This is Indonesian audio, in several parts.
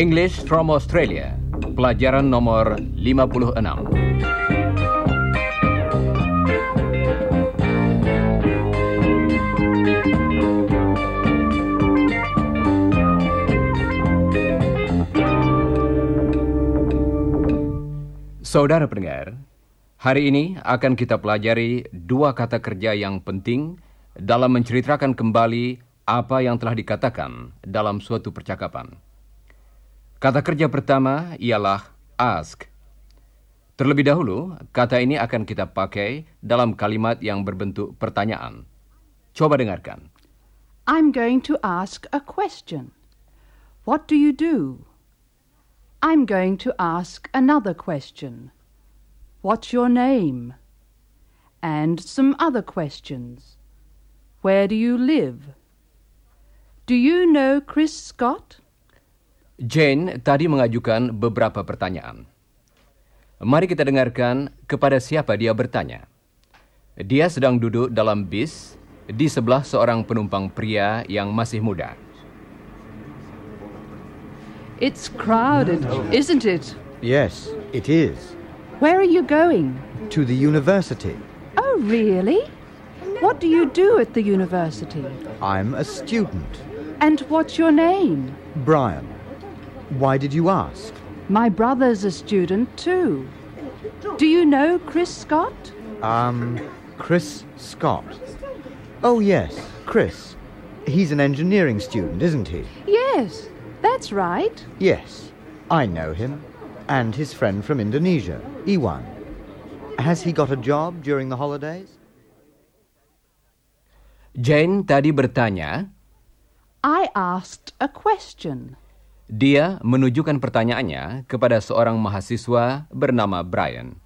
English from Australia, pelajaran nomor 56. Saudara pendengar, hari ini akan kita pelajari dua kata kerja yang penting dalam menceritakan kembali apa yang telah dikatakan dalam suatu percakapan. Kata kerja pertama ialah ask. Terlebih dahulu, kata ini akan kita pakai dalam kalimat yang berbentuk pertanyaan. Coba dengarkan. I'm going to ask a question. What do you do? I'm going to ask another question. What's your name? And some other questions. Where do you live? Do you know Chris Scott? Jane tadi mengajukan beberapa pertanyaan. Mari kita dengarkan kepada siapa dia bertanya. Dia sedang duduk dalam bis di sebelah seorang penumpang pria yang masih muda. It's crowded, isn't it? Yes, it is. Where are you going? To the university. Oh, really? What do you do at the university? I'm a student. And what's your name? Brian. Why did you ask? My brother's a student too. Do you know Chris Scott? Um, Chris Scott. Oh, yes, Chris. He's an engineering student, isn't he? Yes, that's right. Yes, I know him. And his friend from Indonesia, Iwan. Has he got a job during the holidays? Jane tadi bertanya, I asked a question. dia menunjukkan pertanyaannya kepada seorang mahasiswa bernama Brian.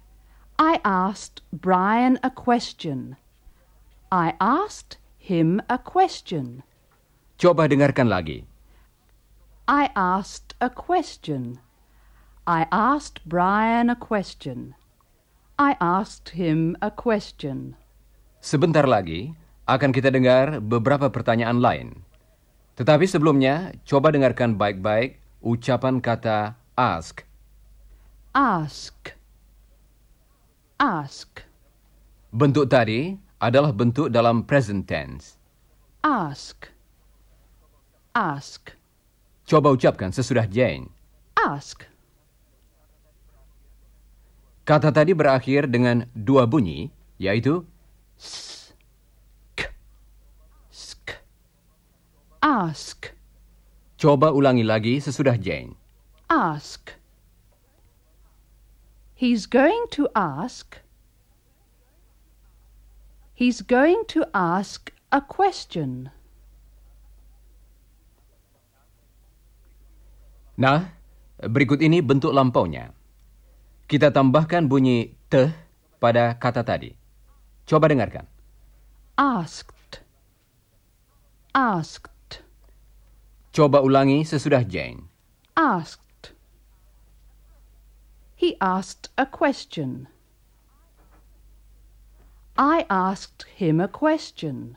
I asked Brian a question. I asked him a question. Coba dengarkan lagi. I asked a question. I asked Brian a question. I asked him a question. Sebentar lagi akan kita dengar beberapa pertanyaan lain. Tetapi sebelumnya, coba dengarkan baik-baik ucapan kata ask. Ask. Ask. Bentuk tadi adalah bentuk dalam present tense. Ask. Ask. Coba ucapkan sesudah Jane. Ask. Kata tadi berakhir dengan dua bunyi, yaitu Sk. Sk. Ask. coba ulangi lagi sesudah Jane. Ask. He's going to ask. He's going to ask a question. Nah, berikut ini bentuk lampaunya. Kita tambahkan bunyi teh pada kata tadi. Coba dengarkan. Asked. Asked. Coba ulangi sesudah Jane. Asked. He asked a question. I asked him a question.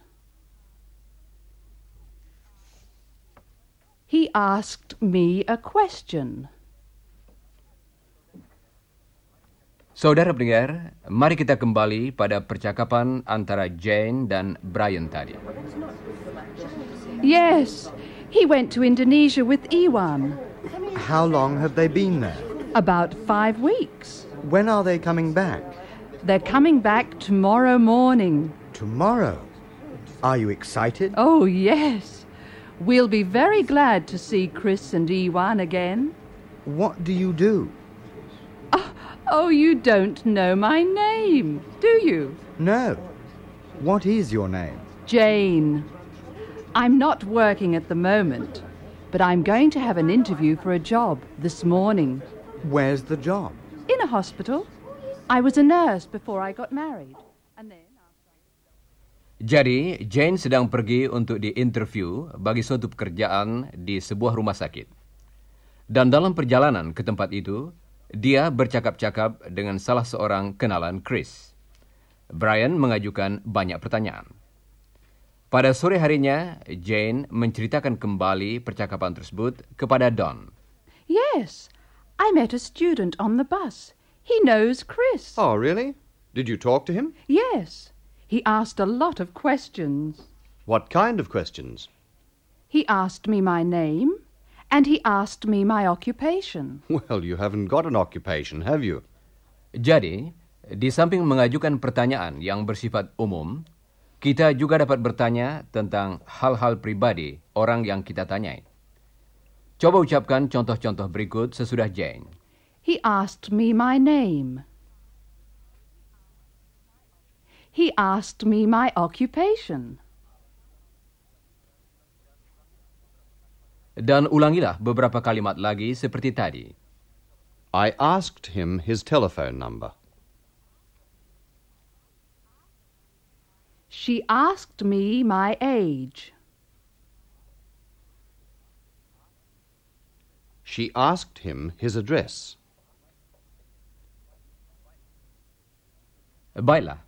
He asked me a question. Saudara pendengar, mari kita kembali pada percakapan antara Jane dan Brian tadi. Yes, he went to Indonesia with Iwan. How long have they been there? About five weeks. When are they coming back? They're coming back tomorrow morning. Tomorrow. Are you excited? Oh, yes. We'll be very glad to see Chris and Iwan again. What do you do? Oh, you don't know my name, do you? No. What is your name? Jane. I'm not working at the moment, but I'm going to have an interview for a job this morning Where's the job? in a hospital. I was a nurse before I got married. And then Jadi, Jane sedang pergi untuk diinterview bagi suatu pekerjaan di sebuah rumah sakit. Dan dalam perjalanan ke tempat itu, dia bercakap-cakap dengan salah seorang kenalan Chris. Brian mengajukan banyak pertanyaan. Pada sore harinya, Jane menceritakan kembali percakapan tersebut kepada Don. Yes, I met a student on the bus. He knows Chris. Oh, really? Did you talk to him? Yes, he asked a lot of questions. What kind of questions? He asked me my name, and he asked me my occupation. Well, you haven't got an occupation, have you? Jadi, di samping mengajukan pertanyaan yang bersifat umum, kita juga dapat bertanya tentang hal-hal pribadi orang yang kita tanyai. Coba ucapkan contoh-contoh berikut sesudah Jane. He asked me my name. He asked me my occupation. Dan ulangilah beberapa kalimat lagi seperti tadi. I asked him his telephone number. She asked me my age. She asked him his address. Baiklah,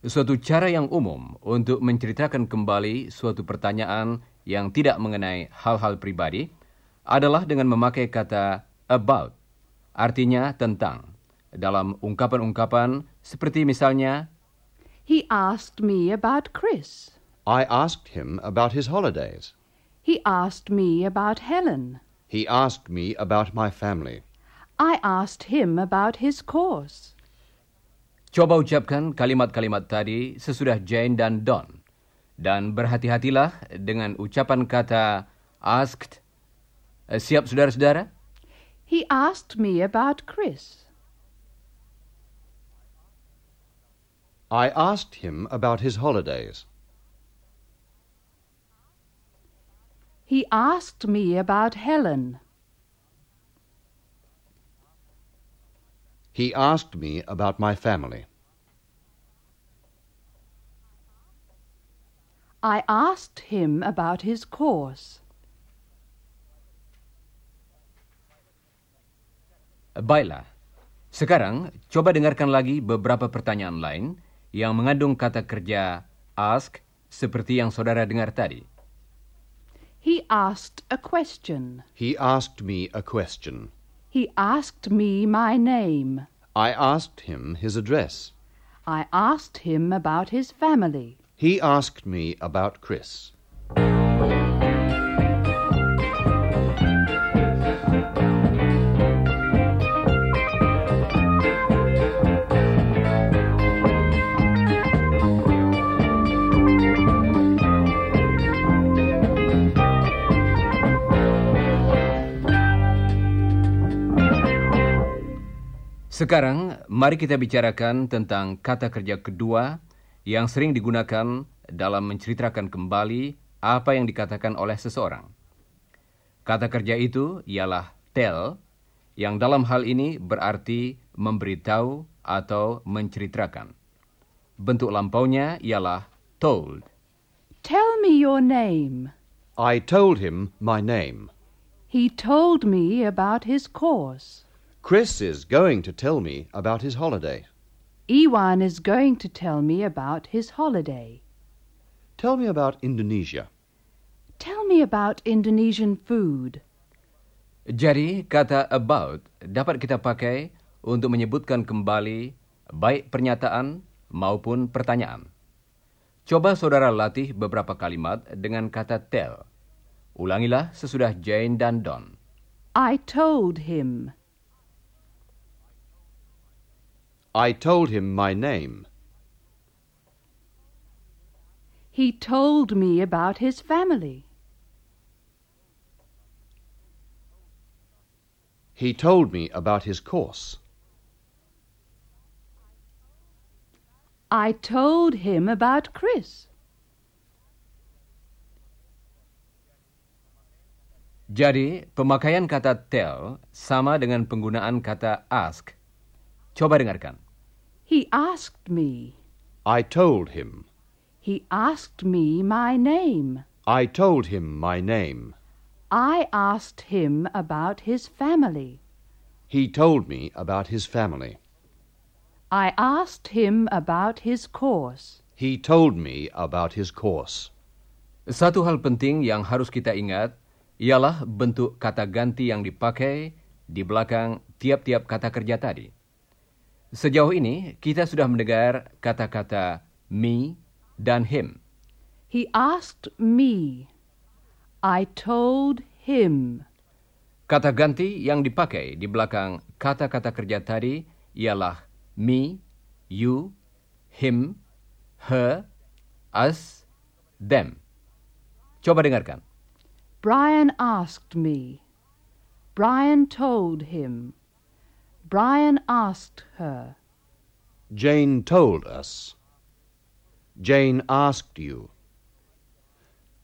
suatu cara yang umum untuk menceritakan kembali suatu pertanyaan yang tidak mengenai hal-hal pribadi adalah dengan memakai kata about, artinya tentang, dalam ungkapan-ungkapan seperti misalnya, He asked me about Chris. I asked him about his holidays. He asked me about Helen. He asked me about my family. I asked him about his course. Coba ucapkan kalimat-kalimat tadi sesudah Jane dan Don. Dan berhati-hatilah dengan ucapan kata asked. Eh, Siap saudara-saudara? He asked me about Chris. I asked him about his holidays. He asked me about Helen. He asked me about my family. I asked him about his course. Baiklah. Sekarang, coba dengarkan lagi beberapa pertanyaan lain yang mengandung kata kerja ask seperti yang saudara dengar tadi. He asked a question. He asked me a question. He asked me my name. I asked him his address. I asked him about his family. He asked me about Chris. Sekarang, mari kita bicarakan tentang kata kerja kedua yang sering digunakan dalam menceritakan kembali apa yang dikatakan oleh seseorang. Kata kerja itu ialah tell, yang dalam hal ini berarti memberitahu atau menceritakan. Bentuk lampaunya ialah told. Tell me your name. I told him my name. He told me about his course. Chris is going to tell me about his holiday. Ewan is going to tell me about his holiday. Tell me about Indonesia. Tell me about Indonesian food. Jadi, kata about dapat kita pakai untuk menyebutkan kembali baik pernyataan maupun pertanyaan. Coba saudara latih beberapa kalimat dengan kata tell. Ulangilah sesudah Jane dan Don. I told him. I told him my name. He told me about his family. He told me about his course. I told him about Chris. Jadi, pemakaian kata tell sama dengan penggunaan kata ask. Coba dengarkan. He asked me. I told him. He asked me my name. I told him my name. I asked him about his family. He told me about his family. I asked him about his course. He told me about his course. Satu hal penting yang harus kita ingat ialah bentuk kata ganti yang dipakai di belakang tiap-tiap kata kerja tadi. Sejauh ini kita sudah mendengar kata-kata me dan him. He asked me. I told him. Kata ganti yang dipakai di belakang kata-kata kerja tadi ialah me, you, him, her, us, them. Coba dengarkan. Brian asked me. Brian told him. Brian asked her. Jane told us. Jane asked you.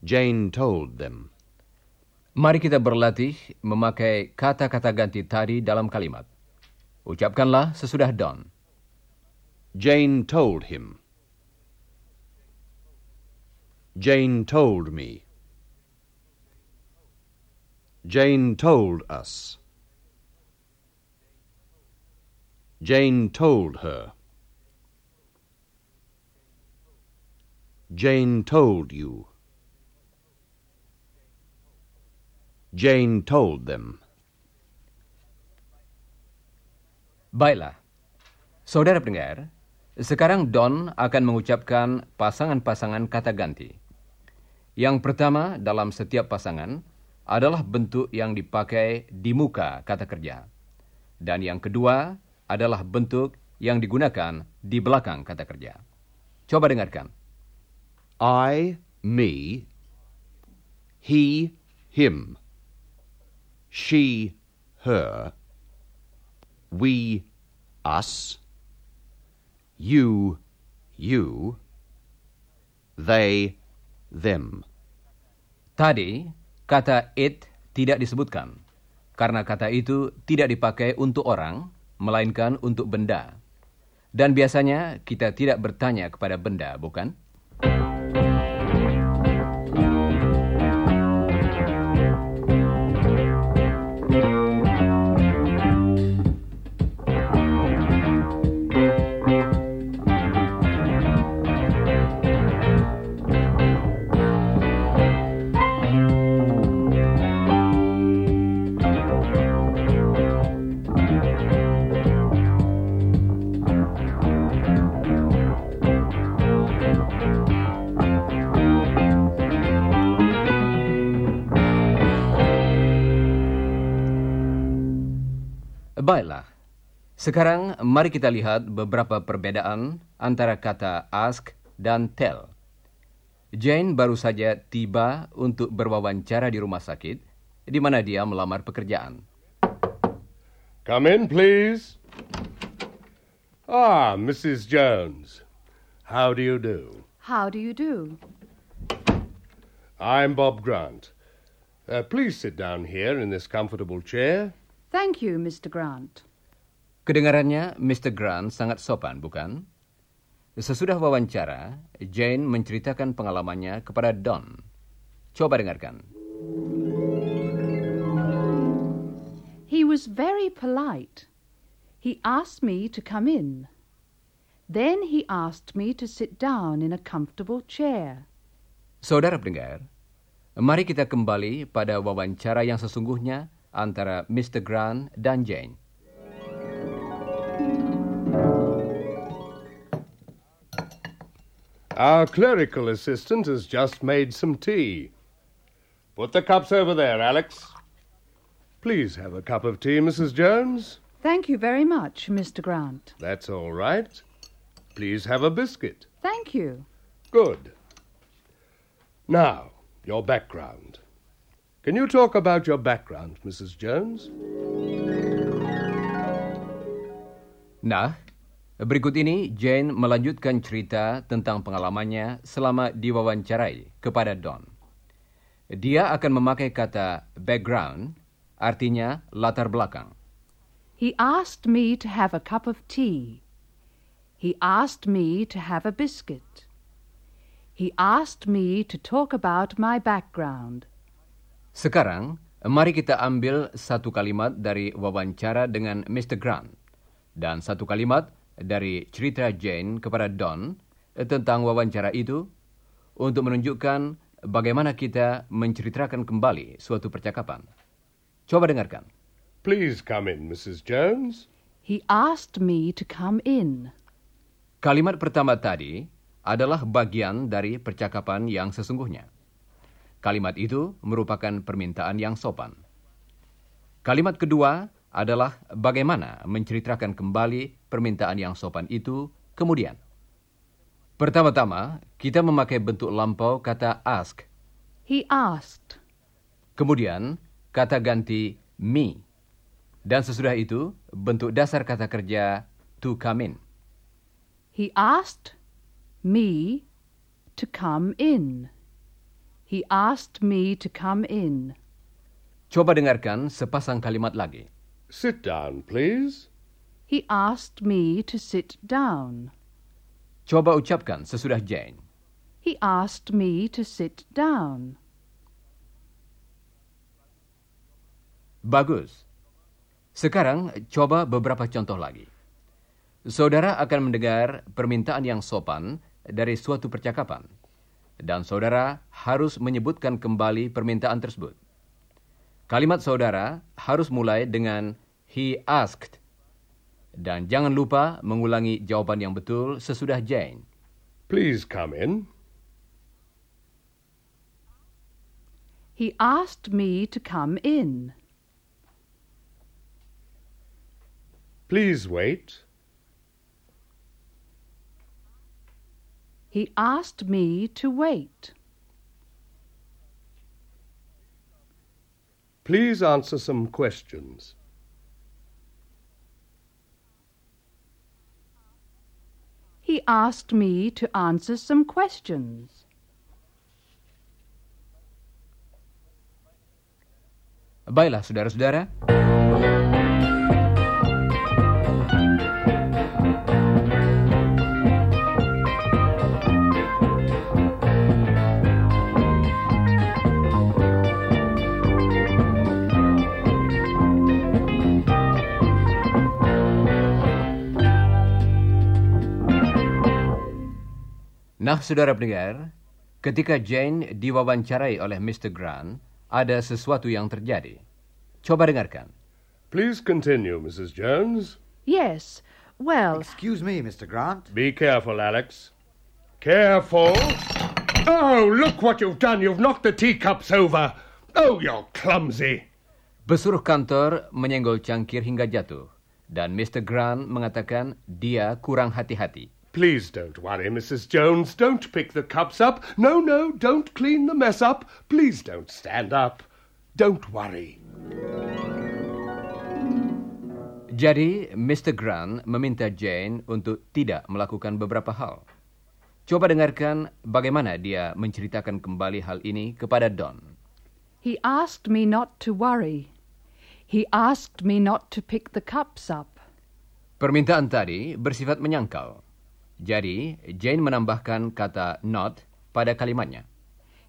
Jane told them. Mari kita berlatih memakai kata-kata ganti tadi dalam kalimat. Ucapkanlah sesudah Don. Jane told him. Jane told me. Jane told us. Jane told her. Jane told you. Jane told them. Baiklah. Saudara pendengar, sekarang Don akan mengucapkan pasangan-pasangan kata ganti. Yang pertama dalam setiap pasangan adalah bentuk yang dipakai di muka kata kerja. Dan yang kedua adalah bentuk yang digunakan di belakang kata kerja. Coba dengarkan. I, me. He, him. She, her. We, us. You, you. They, them. Tadi, kata it tidak disebutkan. Karena kata itu tidak dipakai untuk orang, melainkan untuk benda. Dan biasanya kita tidak bertanya kepada benda, bukan? Sekarang mari kita lihat beberapa perbedaan antara kata ask dan tell. Jane baru saja tiba untuk berwawancara di rumah sakit, di mana dia melamar pekerjaan. Come in, please. Ah, Mrs. Jones. How do you do? How do you do? I'm Bob Grant. Uh, please sit down here in this comfortable chair. Thank you, Mr. Grant. Kedengarannya Mr. Grant sangat sopan, bukan? Sesudah wawancara, Jane menceritakan pengalamannya kepada Don. Coba dengarkan. He was very polite. He asked me to come in. Then he asked me to sit down in a comfortable chair. Saudara pendengar, mari kita kembali pada wawancara yang sesungguhnya antara Mr. Grant dan Jane. Our clerical assistant has just made some tea. Put the cups over there, Alex. Please have a cup of tea, Mrs. Jones. Thank you very much, Mr. Grant. That's all right. Please have a biscuit. Thank you. Good. Now, your background. Can you talk about your background, Mrs. Jones? Nah, berikut ini Jane melanjutkan cerita tentang pengalamannya selama diwawancarai kepada Don. Dia akan memakai kata background, artinya latar belakang. He asked me to have a cup of tea. He asked me to have a biscuit. He asked me to talk about my background. Sekarang, mari kita ambil satu kalimat dari wawancara dengan Mr. Grant dan satu kalimat dari cerita Jane kepada Don tentang wawancara itu untuk menunjukkan bagaimana kita menceritakan kembali suatu percakapan. Coba dengarkan. Please come in, Mrs. Jones. He asked me to come in. Kalimat pertama tadi adalah bagian dari percakapan yang sesungguhnya. Kalimat itu merupakan permintaan yang sopan. Kalimat kedua adalah bagaimana menceritakan kembali permintaan yang sopan itu kemudian. Pertama-tama, kita memakai bentuk lampau kata ask. He asked. Kemudian, kata ganti me. Dan sesudah itu, bentuk dasar kata kerja to come in. He asked me to come in. He asked me to come in. Coba dengarkan sepasang kalimat lagi. Sit down, please. He asked me to sit down. Coba ucapkan sesudah Jane. He asked me to sit down. Bagus. Sekarang coba beberapa contoh lagi. Saudara akan mendengar permintaan yang sopan dari suatu percakapan. Dan saudara harus menyebutkan kembali permintaan tersebut. Kalimat saudara harus mulai dengan he asked. Dan jangan lupa mengulangi jawaban yang betul sesudah Jane. Please come in. He asked me to come in. Please wait. He asked me to wait. Please answer some questions. He asked me to answer some questions. Baiklah, saudara-saudara. Nah, saudara pendengar, ketika Jane diwawancarai oleh Mr. Grant, ada sesuatu yang terjadi. Coba dengarkan. Please continue, Mrs. Jones. Yes, well, Excuse me, Mr. Grant. Be careful, Alex. Careful. Oh, look what you've done. You've knocked the teacups over. Oh, you're clumsy. Pesuruh kantor menyenggol cangkir hingga jatuh, dan Mr. Grant mengatakan dia kurang hati-hati. Please don't worry, Mrs. Jones. Don't pick the cups up. No, no, don't clean the mess up. Please don't stand up. Don't worry. Jadi, Mr. Grant meminta Jane untuk tidak melakukan beberapa hal. Coba dengarkan bagaimana dia menceritakan kembali hal ini kepada Don. he asked me not to worry. He asked me not to pick the cups up. Permintaan tadi bersifat menyangkal. Jadi, Jane menambahkan kata not pada kalimatnya.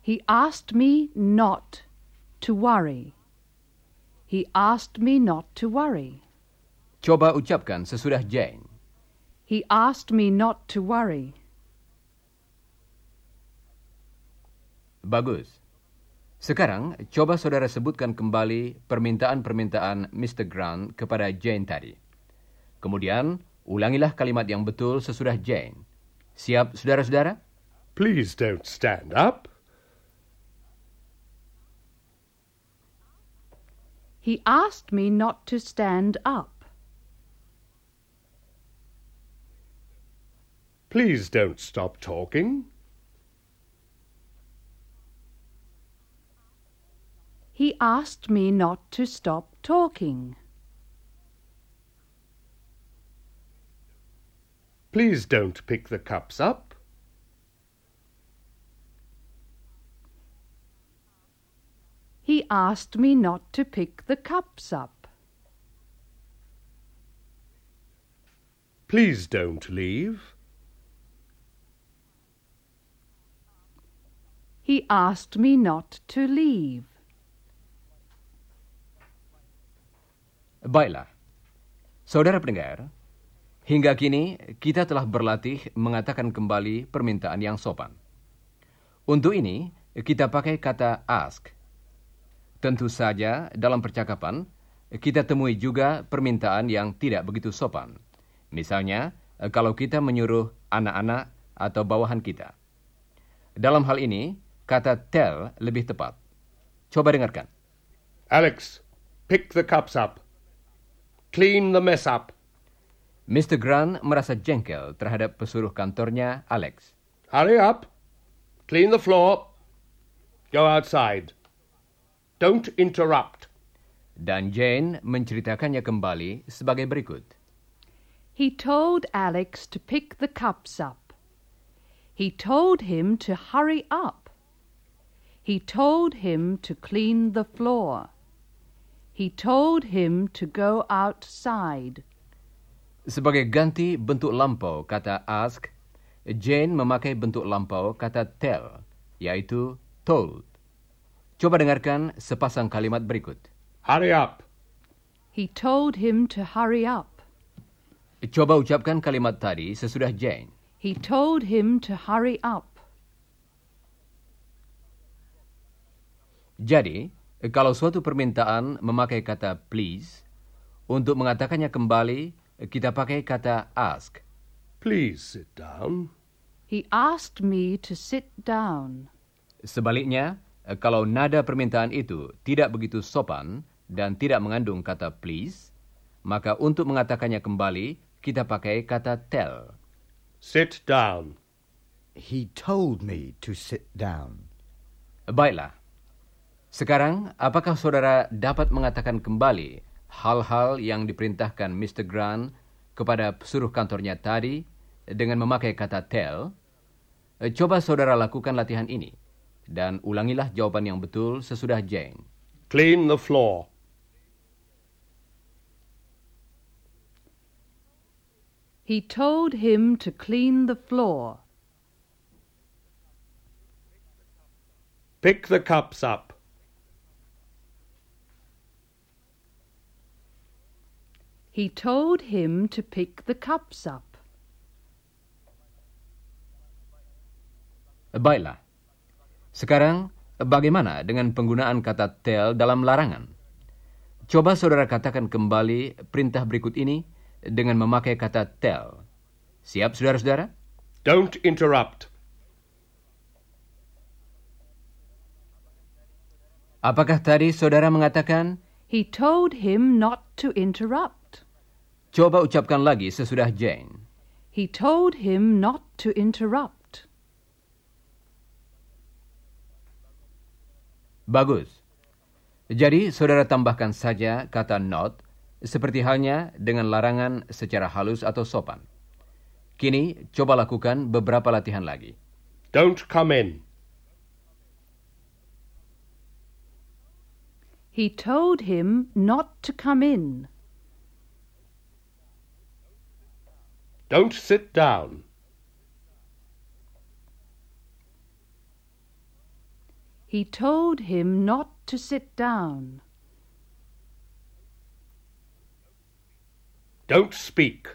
He asked me not to worry. He asked me not to worry. Coba ucapkan sesudah Jane. He asked me not to worry. Bagus. Sekarang, coba saudara sebutkan kembali permintaan-permintaan Mr. Grant kepada Jane tadi. Kemudian, ulangilah kalimat yang betul sesudah Jane. Siap, saudara-saudara? Please don't stand up. He asked me not to stand up. Please don't stop talking. He asked me not to stop talking. Please don't pick the cups up. He asked me not to pick the cups up. Please don't leave. He asked me not to leave. Baiklah. Saudara pendengar, Hingga kini, kita telah berlatih mengatakan kembali permintaan yang sopan. Untuk ini, kita pakai kata ask. Tentu saja, dalam percakapan, kita temui juga permintaan yang tidak begitu sopan. Misalnya, kalau kita menyuruh anak-anak atau bawahan kita. Dalam hal ini, kata tell lebih tepat. Coba dengarkan. Alex, pick the cups up. Clean the mess up. Mr. Grant merasa jengkel terhadap pesuruh kantornya, Alex. Hurry up. Clean the floor. Go outside. Don't interrupt. Dan Jane menceritakannya kembali sebagai berikut. He told Alex to pick the cups up. He told him to hurry up. He told him to clean the floor. He told him to go outside. Sebagai ganti bentuk lampau kata ask, Jane memakai bentuk lampau kata tell, yaitu told. Coba dengarkan sepasang kalimat berikut. Hurry up. He told him to hurry up. Coba ucapkan kalimat tadi sesudah Jane. He told him to hurry up. Jadi, kalau suatu permintaan memakai kata please, untuk mengatakannya kembali, kita pakai kata ask. Please sit down. He asked me to sit down. Sebaliknya, kalau nada permintaan itu tidak begitu sopan dan tidak mengandung kata please, maka untuk mengatakannya kembali, kita pakai kata tell. Sit down. He told me to sit down. Baiklah. Sekarang, apakah saudara dapat mengatakan kembali hal-hal yang diperintahkan Mr. Grant kepada pesuruh kantornya tadi dengan memakai kata tell? Coba saudara lakukan latihan ini dan ulangilah jawaban yang betul sesudah Jane. Clean the floor. He told him to clean the floor. Pick the cups up. He told him to pick the cups up. Baiklah. Sekarang, bagaimana dengan penggunaan kata tell dalam larangan? Coba saudara katakan kembali perintah berikut ini dengan memakai kata tell. Siap, saudara-saudara? Don't interrupt. Apakah tadi saudara mengatakan, He told him not to interrupt. Coba ucapkan lagi sesudah Jane. He told him not to interrupt. Bagus. Jadi, saudara tambahkan saja kata not, seperti halnya dengan larangan secara halus atau sopan. Kini, coba lakukan beberapa latihan lagi. Don't come in. He told him not to come in. Don't sit down. He told him not to sit down. Don't speak.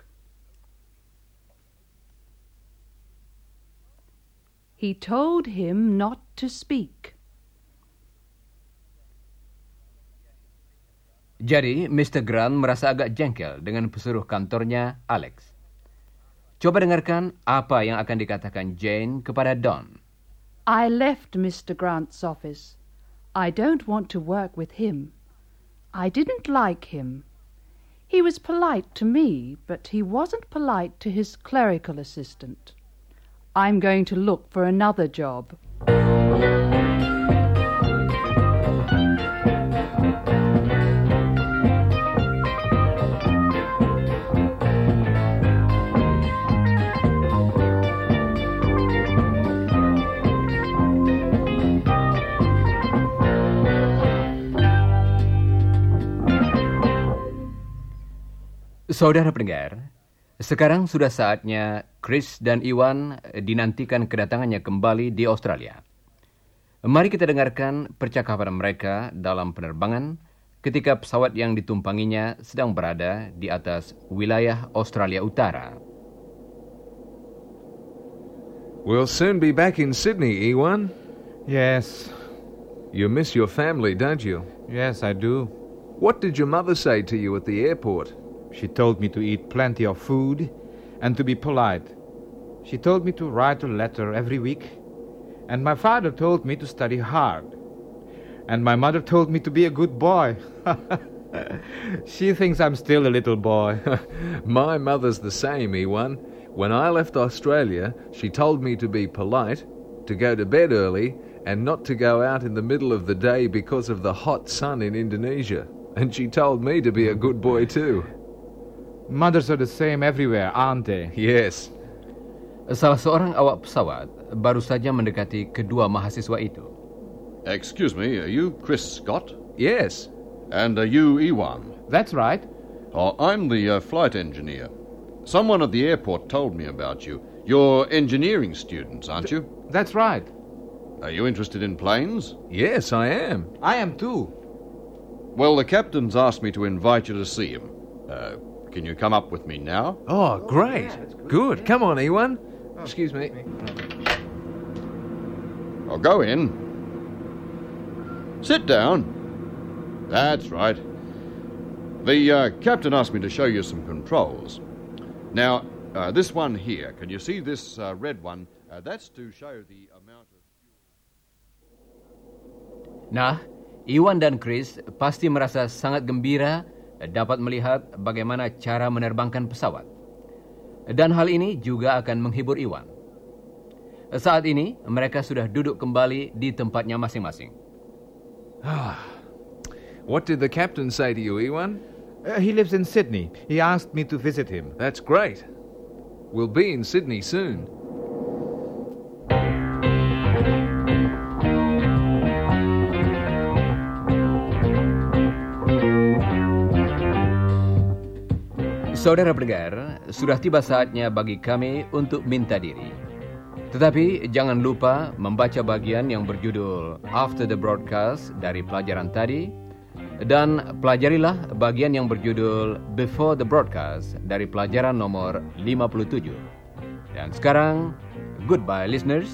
He told him not to speak. Jadi, Mr. Grant merasa agak jengkel dengan pesuruh kantornya, Alex. Coba dengarkan apa yang akan dikatakan Jane kepada Don. I left Mr. Grant's office. I don't want to work with him. I didn't like him. He was polite to me, but he wasn't polite to his clerical assistant. I'm going to look for another job. Saudara pendengar, sekarang sudah saatnya Chris dan Iwan dinantikan kedatangannya kembali di Australia. Mari kita dengarkan percakapan mereka dalam penerbangan ketika pesawat yang ditumpanginya sedang berada di atas wilayah Australia Utara. We'll soon be back in Sydney, Ewan. Yes, You miss your family, don't you? yes, I do. What did your mother say to you at the airport? She told me to eat plenty of food and to be polite. She told me to write a letter every week. And my father told me to study hard. And my mother told me to be a good boy. she thinks I'm still a little boy. My mother's the same, Ewan. When I left Australia, she told me to be polite, to go to bed early, and not to go out in the middle of the day because of the hot sun in Indonesia. And she told me to be a good boy too. Mothers are the same everywhere, aren't they? Yes. Salah seorang awak pesawat baru saja mendekati kedua mahasiswa itu. Excuse me, are you Chris Scott? Yes. And are you Ewan? That's right. Oh, I'm the uh, flight engineer. Someone at the airport told me about you. You're engineering students, aren't you? That's right. Are you interested in planes? Yes, I am. I am too. Well, the captain's asked me to invite you to see him. Uh, can you come up with me now? Oh, great. Good. Come on, Ewan. Excuse me. I'll go in. Sit down. That's right. The uh, captain asked me to show you some controls. Now, uh, this one here, can you see this uh, red one? Uh, that's to show the amount of. Nah, Iwan dan Chris pasti merasa sangat gembira dapat melihat bagaimana cara menerbangkan pesawat. Dan hal ini juga akan menghibur Iwan. Saat ini, mereka sudah duduk kembali di tempatnya masing-masing. What did the captain say to you, Ewan? Uh, he lives in Sydney. He asked me to visit him. That's great. We'll be in Sydney soon. Saudara pendengar, sudah tiba saatnya bagi kami untuk minta diri. Tetapi jangan lupa membaca bagian yang berjudul After the Broadcast dari pelajaran tadi dan pelajarilah bagian yang berjudul Before the Broadcast dari pelajaran nomor 57. Dan sekarang, goodbye listeners.